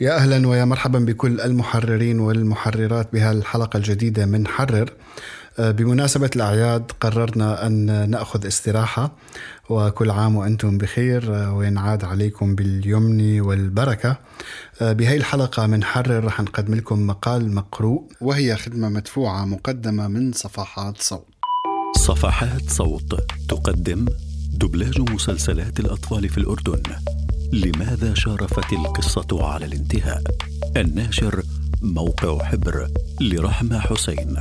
يا أهلا ويا مرحبا بكل المحررين والمحررات بهالحلقة الجديدة من حرر. بمناسبة الأعياد قررنا أن نأخذ استراحة وكل عام وأنتم بخير وينعاد عليكم باليمن والبركة. بهي الحلقة من حرر رح نقدم لكم مقال مقروء وهي خدمة مدفوعة مقدمة من صفحات صوت. صفحات صوت تقدم دبلاج مسلسلات الأطفال في الأردن. لماذا شارفت القصة على الانتهاء؟ الناشر موقع حبر لرحمة حسين.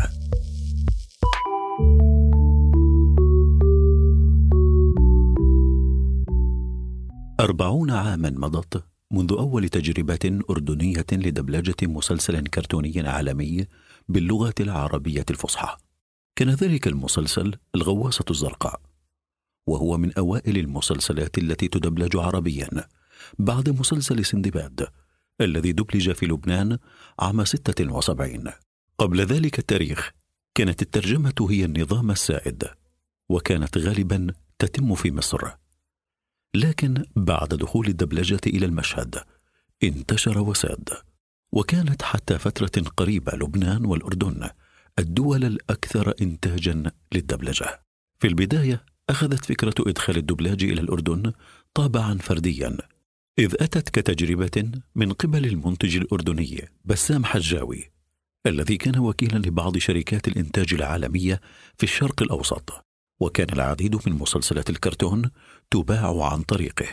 أربعون عاما مضت منذ أول تجربة أردنية لدبلجة مسلسل كرتوني عالمي باللغة العربية الفصحى. كان ذلك المسلسل الغواصة الزرقاء وهو من أوائل المسلسلات التي تدبلج عربيا. بعد مسلسل سندباد الذي دبلج في لبنان عام 76 قبل ذلك التاريخ كانت الترجمة هي النظام السائد وكانت غالبا تتم في مصر. لكن بعد دخول الدبلجة إلى المشهد انتشر وساد وكانت حتى فترة قريبة لبنان والأردن الدول الأكثر إنتاجا للدبلجة. في البداية أخذت فكرة إدخال الدبلاج إلى الأردن طابعا فرديا إذ أتت كتجربة من قبل المنتج الأردني بسام حجاوي الذي كان وكيلا لبعض شركات الإنتاج العالمية في الشرق الأوسط وكان العديد من مسلسلات الكرتون تباع عن طريقه.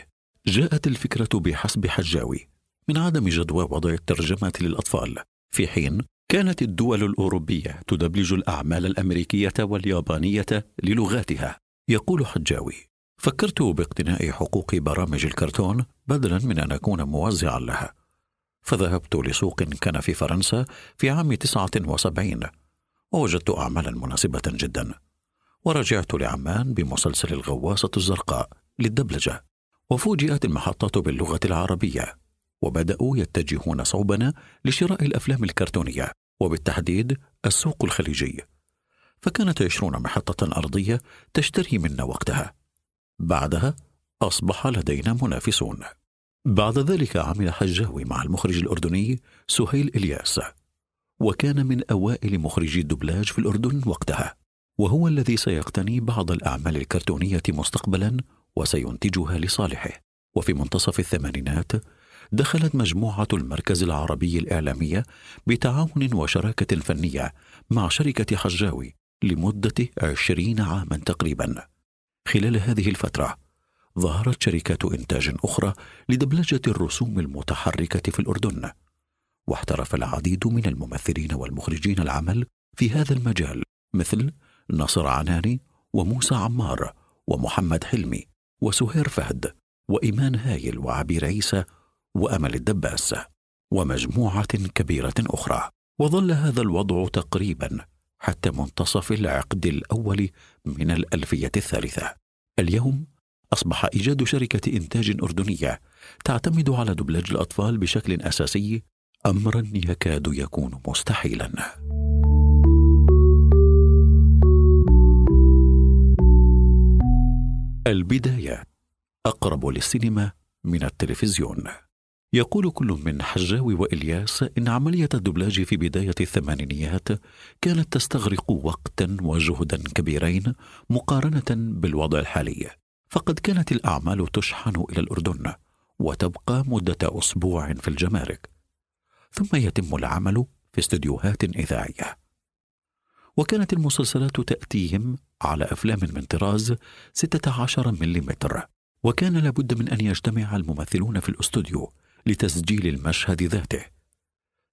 جاءت الفكرة بحسب حجاوي من عدم جدوى وضع الترجمة للأطفال في حين كانت الدول الأوروبية تدبلج الأعمال الأمريكية واليابانية للغاتها يقول حجاوي. فكرت باقتناء حقوق برامج الكرتون بدلا من أن أكون موزعا لها. فذهبت لسوق كان في فرنسا في عام 79 ووجدت أعمالا مناسبة جدا. ورجعت لعمان بمسلسل الغواصة الزرقاء للدبلجة. وفوجئت المحطة باللغة العربية. وبدأوا يتجهون صوبنا لشراء الأفلام الكرتونية. وبالتحديد السوق الخليجي. فكانت عشرون محطة أرضية تشتري منا وقتها. بعدها أصبح لدينا منافسون. بعد ذلك عمل حجاوي مع المخرج الأردني سهيل إلياس وكان من أوائل مخرجي الدبلاج في الأردن وقتها وهو الذي سيقتني بعض الأعمال الكرتونية مستقبلا وسينتجها لصالحه. وفي منتصف الثمانينات دخلت مجموعة المركز العربي الإعلامية بتعاون وشراكة فنية مع شركة حجاوي لمدة عشرين عاما تقريبا. خلال هذه الفترة ظهرت شركات إنتاج أخرى لدبلجة الرسوم المتحركة في الأردن واحترف العديد من الممثلين والمخرجين العمل في هذا المجال مثل نصر عناني وموسى عمار ومحمد حلمي وسهير فهد وإيمان هايل وعبير عيسى وأمل الدباس ومجموعة كبيرة أخرى. وظل هذا الوضع تقريبا حتى منتصف العقد الأول من الألفية الثالثة. اليوم أصبح إيجاد شركة إنتاج أردنية تعتمد على دبلاج الأطفال بشكل أساسي أمرا يكاد يكون مستحيلا. البداية أقرب للسينما من التلفزيون. يقول كل من حجاوي وإلياس إن عملية الدبلاج في بداية الثمانينيات كانت تستغرق وقتا وجهدا كبيرين مقارنة بالوضع الحالي فقد كانت الأعمال تشحن إلى الأردن وتبقى مدة أسبوع في الجمارك ثم يتم العمل في استديوهات إذاعية. وكانت المسلسلات تأتيهم على أفلام من طراز 16 ملم وكان لابد من أن يجتمع الممثلون في الأستوديو لتسجيل المشهد ذاته.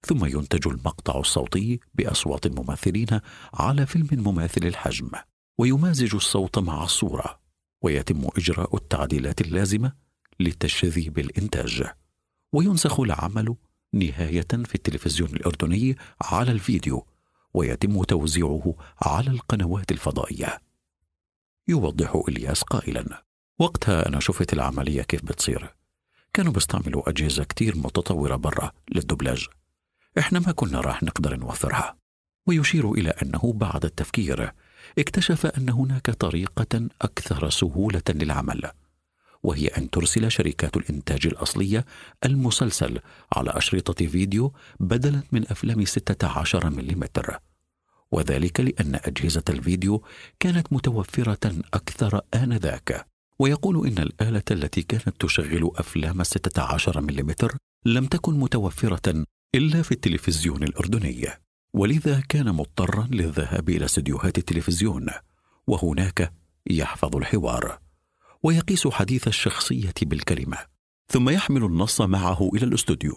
ثم ينتج المقطع الصوتي بأصوات الممثلين على فيلم مماثل الحجم ويمازج الصوت مع الصورة ويتم إجراء التعديلات اللازمة لتشذيب الإنتاج. وينسخ العمل نهاية في التلفزيون الأردني على الفيديو ويتم توزيعه على القنوات الفضائية. يوضح إلياس قائلا وقتها أنا شفت العملية كيف بتصير. كانوا بيستعملوا أجهزة كتير متطورة برا للدبلاج إحنا ما كنا راح نقدر نوفرها. ويشير إلى أنه بعد التفكير اكتشف أن هناك طريقة أكثر سهولة للعمل وهي أن ترسل شركات الإنتاج الأصلية المسلسل على أشرطة فيديو بدلا من أفلام 16 ملم وذلك لأن أجهزة الفيديو كانت متوفرة أكثر آنذاك. ويقول إن الآلة التي كانت تشغل أفلام 16 ملم لم تكن متوفرة إلا في التلفزيون الأردني ولذا كان مضطرا للذهاب إلى استديوهات التلفزيون وهناك يحفظ الحوار ويقيس حديث الشخصية بالكلمة ثم يحمل النص معه إلى الاستوديو.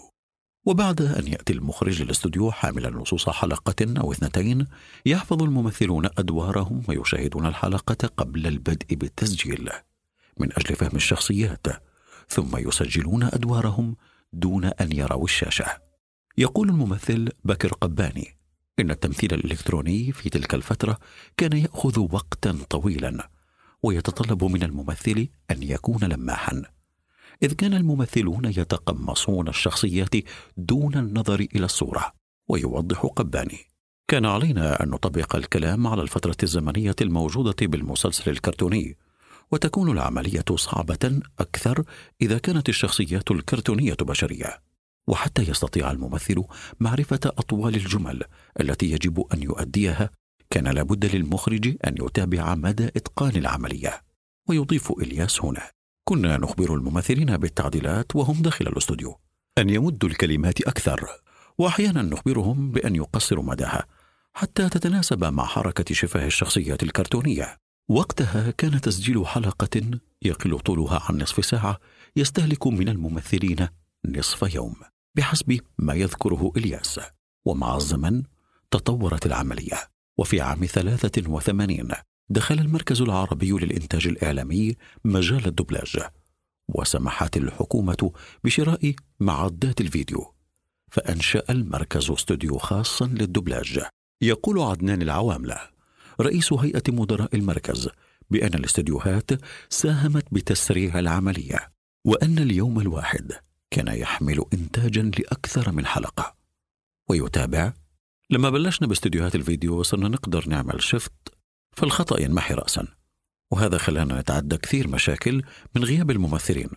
وبعد أن يأتي المخرج للاستوديو حاملا نصوص حلقة أو اثنتين يحفظ الممثلون أدوارهم ويشاهدون الحلقة قبل البدء بالتسجيل. من أجل فهم الشخصيات ثم يسجلون أدوارهم دون أن يروا الشاشة. يقول الممثل بكر قباني إن التمثيل الإلكتروني في تلك الفترة كان يأخذ وقتا طويلا ويتطلب من الممثل أن يكون لماحا. إذ كان الممثلون يتقمصون الشخصيات دون النظر إلى الصورة ويوضح قباني كان علينا أن نطبق الكلام على الفترة الزمنية الموجودة بالمسلسل الكرتوني وتكون العملية صعبة أكثر إذا كانت الشخصيات الكرتونية بشرية. وحتى يستطيع الممثل معرفة أطوال الجمل التي يجب أن يؤديها كان لابد للمخرج أن يتابع مدى إتقان العملية. ويضيف إلياس هنا كنا نخبر الممثلين بالتعديلات وهم داخل الاستوديو. أن يمدوا الكلمات أكثر. واحيانا نخبرهم بأن يقصروا مداها حتى تتناسب مع حركة شفاه الشخصيات الكرتونية. وقتها كان تسجيل حلقة يقل طولها عن نصف ساعة يستهلك من الممثلين نصف يوم بحسب ما يذكره إلياس. ومع الزمن تطورت العملية وفي عام 83 دخل المركز العربي للإنتاج الإعلامي مجال الدبلاج وسمحت الحكومة بشراء معدات الفيديو. فأنشأ المركز استوديو خاصا للدبلاج يقول عدنان العواملة. رئيس هيئة مدراء المركز بأن الاستديوهات ساهمت بتسريع العملية وأن اليوم الواحد كان يحمل إنتاجا لأكثر من حلقة. ويتابع لما بلشنا باستديوهات الفيديو وصرنا نقدر نعمل شفت فالخطأ ينمحي رأسا. وهذا خلانا نتعدى كثير مشاكل من غياب الممثلين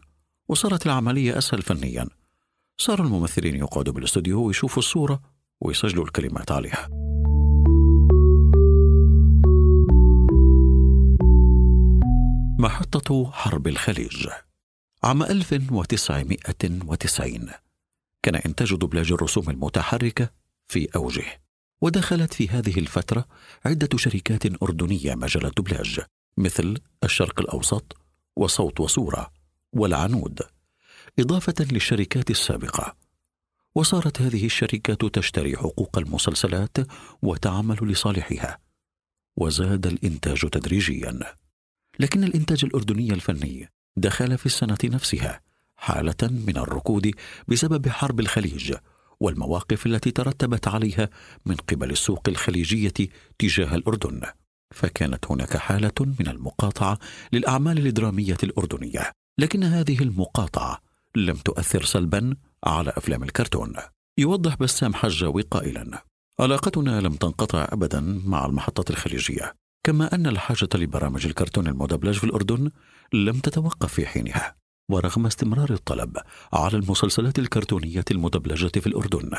وصارت العملية أسهل فنيا. صار الممثلين يقعدوا بالإستوديو ويشوفوا الصورة ويسجلوا الكلمات عليها. محطة حرب الخليج عام 1990 كان إنتاج دبلاج الرسوم المتحركة في أوجه ودخلت في هذه الفترة عدة شركات أردنية مجال الدبلاج مثل الشرق الأوسط وصوت وصورة والعنود إضافة للشركات السابقة. وصارت هذه الشركات تشتري حقوق المسلسلات وتعمل لصالحها وزاد الإنتاج تدريجيا. لكن الإنتاج الأردني الفني دخل في السنة نفسها حالة من الركود بسبب حرب الخليج والمواقف التي ترتبت عليها من قبل السوق الخليجية تجاه الأردن. فكانت هناك حالة من المقاطعة للأعمال الدرامية الأردنية لكن هذه المقاطعة لم تؤثر سلبا على أفلام الكرتون. يوضح بسام حجاوي قائلا علاقتنا لم تنقطع أبدا مع المحطة الخليجية. كما أن الحاجة لبرامج الكرتون المدبلج في الأردن لم تتوقف في حينها ورغم استمرار الطلب على المسلسلات الكرتونية المدبلجة في الأردن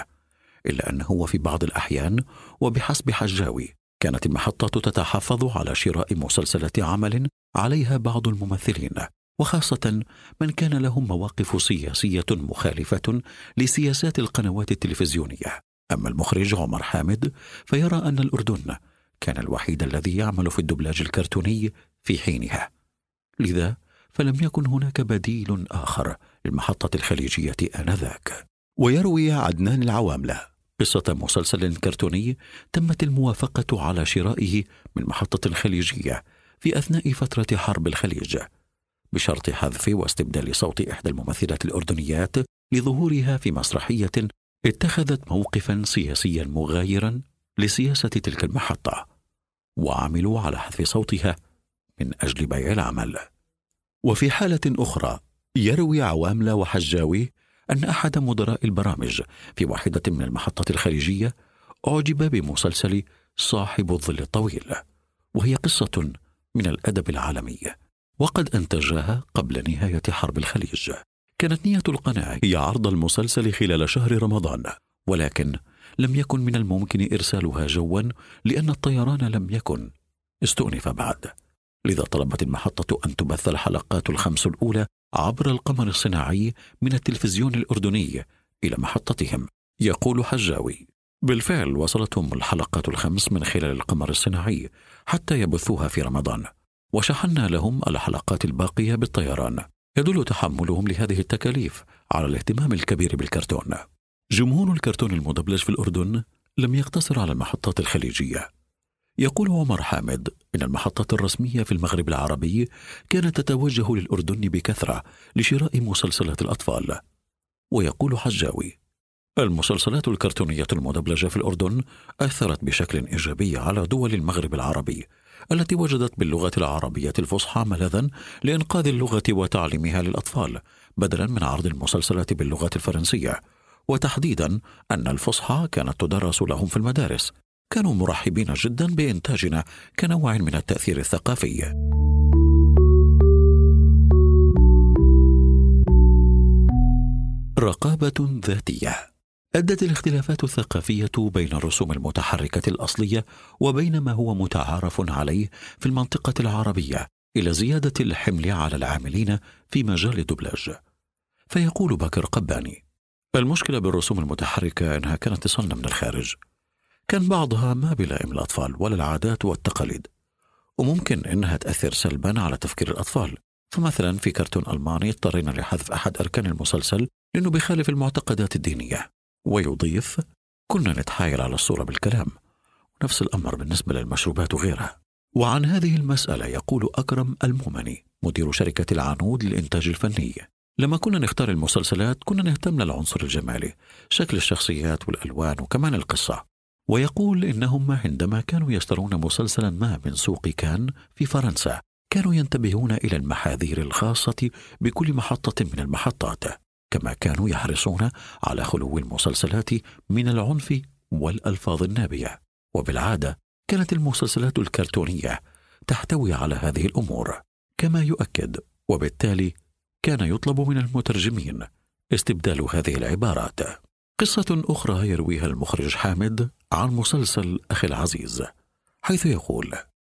إلا أنه في بعض الأحيان وبحسب حجاوي كانت المحطة تتحفظ على شراء مسلسلات عمل عليها بعض الممثلين وخاصة من كان لهم مواقف سياسية مخالفة لسياسات القنوات التلفزيونية. أما المخرج عمر حامد فيرى أن الأردن كان الوحيد الذي يعمل في الدبلاج الكرتوني في حينها. لذا فلم يكن هناك بديل آخر للمحطة الخليجية آنذاك. ويروي عدنان العواملة. قصة مسلسل كرتوني تمت الموافقة على شرائه من محطة خليجية في أثناء فترة حرب الخليج. بشرط حذف واستبدال صوت إحدى الممثلات الأردنيات لظهورها في مسرحية اتخذت موقفا سياسيا مغايرا لسياسة تلك المحطة. وعملوا على حذف صوتها من أجل بيع العمل. وفي حالة أخرى يروي عواملة وحجاوي أن أحد مدراء البرامج في واحدة من المحطات الخليجية أعجب بمسلسل صاحب الظل الطويل وهي قصة من الأدب العالمي وقد أنتجها قبل نهاية حرب الخليج. كانت نية القناة هي عرض المسلسل خلال شهر رمضان ولكن لم يكن من الممكن إرسالها جوا لأن الطيران لم يكن. استؤنف بعد. لذا طلبت المحطة أن تبث الحلقات الخمس الأولى عبر القمر الصناعي من التلفزيون الأردني إلى محطتهم. يقول حجاوي بالفعل وصلتهم الحلقات الخمس من خلال القمر الصناعي حتى يبثوها في رمضان. وشحنا لهم الحلقات الباقية بالطيران. يدل تحملهم لهذه التكاليف على الاهتمام الكبير بالكرتون. جمهور الكرتون المدبلج في الأردن لم يقتصر على المحطات الخليجية. يقول عمر حامد إن المحطة الرسمية في المغرب العربي كانت تتوجه للأردن بكثرة لشراء مسلسلات الأطفال. ويقول حجاوي المسلسلات الكرتونية المدبلجة في الأردن أثرت بشكل إيجابي على دول المغرب العربي التي وجدت باللغة العربية الفصحى ملاذا لإنقاذ اللغة وتعليمها للأطفال بدلا من عرض المسلسلات باللغة الفرنسية. وتحديدا أن الفصحى كانت تدرس لهم في المدارس. كانوا مرحبين جدا بإنتاجنا كنوع من التأثير الثقافي. رقابة ذاتية. أدت الاختلافات الثقافية بين الرسوم المتحركة الأصلية وبين ما هو متعارف عليه في المنطقة العربية إلى زيادة الحمل على العاملين في مجال الدبلاج فيقول بكر قباني المشكلة بالرسوم المتحركة أنها كانت تصنع من الخارج. كان بعضها ما بلائم الأطفال ولا العادات والتقاليد. وممكن إنها تأثر سلبا على تفكير الأطفال. فمثلا في كرتون ألماني اضطرينا لحذف أحد أركان المسلسل لأنه بيخالف المعتقدات الدينية. ويضيف كنا نتحايل على الصورة بالكلام. ونفس الأمر بالنسبة للمشروبات وغيرها. وعن هذه المسألة يقول أكرم المؤمني مدير شركة العنود للإنتاج الفني. لما كنا نختار المسلسلات كنا نهتم للعنصر الجمالي شكل الشخصيات والألوان وكمان القصة. ويقول إنهم عندما كانوا يشترون مسلسلا ما من سوق كان في فرنسا كانوا ينتبهون إلى المحاذير الخاصة بكل محطة من المحطات كما كانوا يحرصون على خلو المسلسلات من العنف والألفاظ النابية. وبالعادة كانت المسلسلات الكرتونية تحتوي على هذه الأمور كما يؤكد وبالتالي كان يطلب من المترجمين استبدال هذه العبارات. قصة أخرى يرويها المخرج حامد عن مسلسل أخي العزيز حيث يقول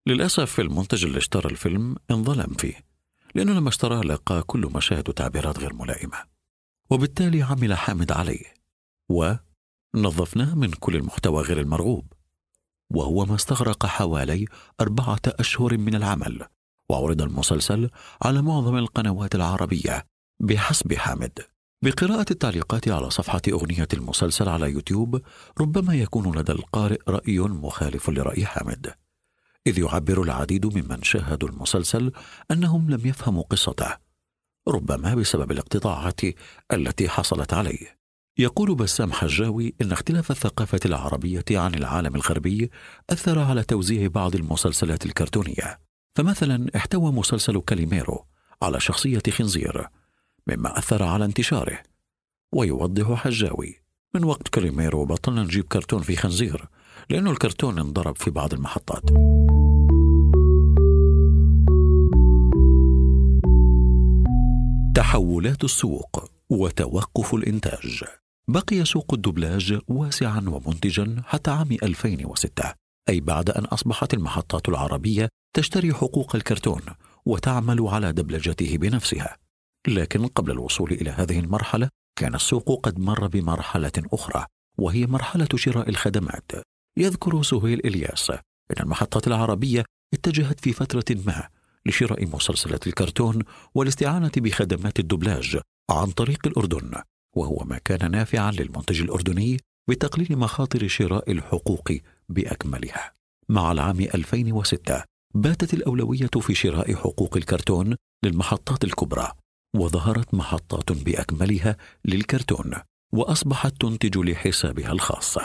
للأسف المنتج اللي اشترى الفيلم انظلم فيه لأنه لما اشتراه لقى كل مشاهد وتعبيرات غير ملائمة وبالتالي عمل حامد عليه ونظفناه من كل المحتوى غير المرغوب وهو ما استغرق حوالي أربعة أشهر من العمل. وعرض المسلسل على معظم القنوات العربية بحسب حامد. بقراءة التعليقات على صفحة أغنية المسلسل على يوتيوب ربما يكون لدى القارئ رأي مخالف لرأي حامد. إذ يعبر العديد ممن شاهدوا المسلسل أنهم لم يفهموا قصته ربما بسبب الاقتطاعات التي حصلت عليه. يقول بسام حجاوي إن اختلاف الثقافة العربية عن العالم الغربي أثر على توزيع بعض المسلسلات الكرتونية. فمثلا احتوى مسلسل كاليميرو على شخصية خنزير مما أثر على انتشاره ويوضح حجاوي من وقت كاليميرو بطلنا نجيب كرتون في خنزير لأنه الكرتون انضرب في بعض المحطات. تحولات السوق وتوقف الإنتاج. بقي سوق الدبلاج واسعا ومنتجا حتى عام 2006 أي بعد أن أصبحت المحطات العربية تشتري حقوق الكرتون وتعمل على دبلجته بنفسها لكن قبل الوصول إلى هذه المرحلة كان السوق قد مر بمرحلة أخرى وهي مرحلة شراء الخدمات يذكر سهيل إلياس إن المحطات العربية اتجهت في فترة ما لشراء مسلسلات الكرتون والاستعانة بخدمات الدبلاج عن طريق الأردن وهو ما كان نافعا للمنتج الأردني بتقليل مخاطر شراء الحقوق بأكملها. مع العام 2006 باتت الأولوية في شراء حقوق الكرتون للمحطات الكبرى وظهرت محطات بأكملها للكرتون وأصبحت تنتج لحسابها الخاص.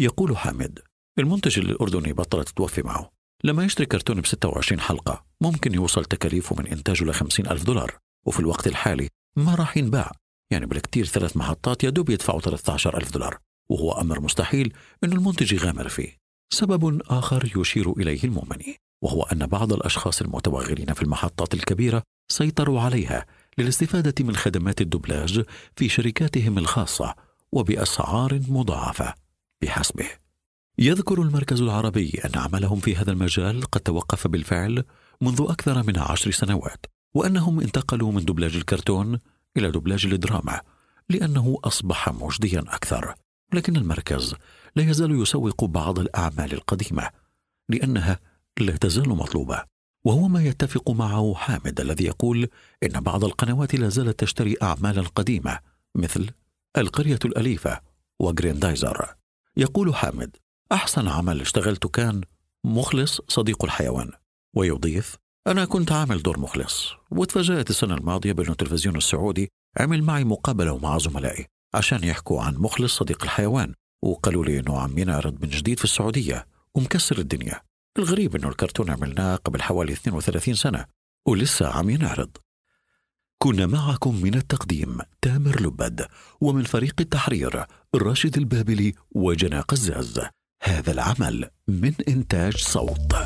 يقول حامد: المنتج الأردني بطلت تتوفي معه. لما يشتري كرتون ب 26 حلقة ممكن يوصل تكاليفه من إنتاجه ل 50 ألف دولار وفي الوقت الحالي ما راح ينباع يعني بالكثير ثلاث محطات يا دوب يدفعوا 13 ألف دولار وهو أمر مستحيل أن المنتج يغامر فيه سبب آخر يشير إليه المؤمني وهو أن بعض الأشخاص المتوغلين في المحطات الكبيرة سيطروا عليها للاستفادة من خدمات الدبلاج في شركاتهم الخاصة وبأسعار مضاعفة بحسبه. يذكر المركز العربي أن عملهم في هذا المجال قد توقف بالفعل منذ أكثر من عشر سنوات وأنهم انتقلوا من دبلاج الكرتون إلى دبلاج الدراما لأنه أصبح مجديا أكثر. لكن المركز لا يزال يسوق بعض الأعمال القديمة لأنها لا تزال مطلوبة. وهو ما يتفق معه حامد الذي يقول إن بعض القنوات لا زالت تشتري أعمالا قديمة مثل القرية الأليفة وجريندايزر يقول حامد أحسن عمل اشتغلته كان مخلص صديق الحيوان ويضيف أنا كنت عامل دور مخلص وتفاجأت السنة الماضية بأن التلفزيون السعودي عمل معي مقابلة مع زملائي. عشان يحكوا عن مخلص صديق الحيوان وقالوا لي إنه عم ينعرض من جديد في السعودية ومكسر الدنيا. الغريب إنه الكرتون عملناه قبل حوالي 32 سنة ولسه عم ينعرض. كنا معكم من التقديم تامر لبد ومن فريق التحرير راشد البابلي وجنى قزاز هذا العمل من إنتاج صوت.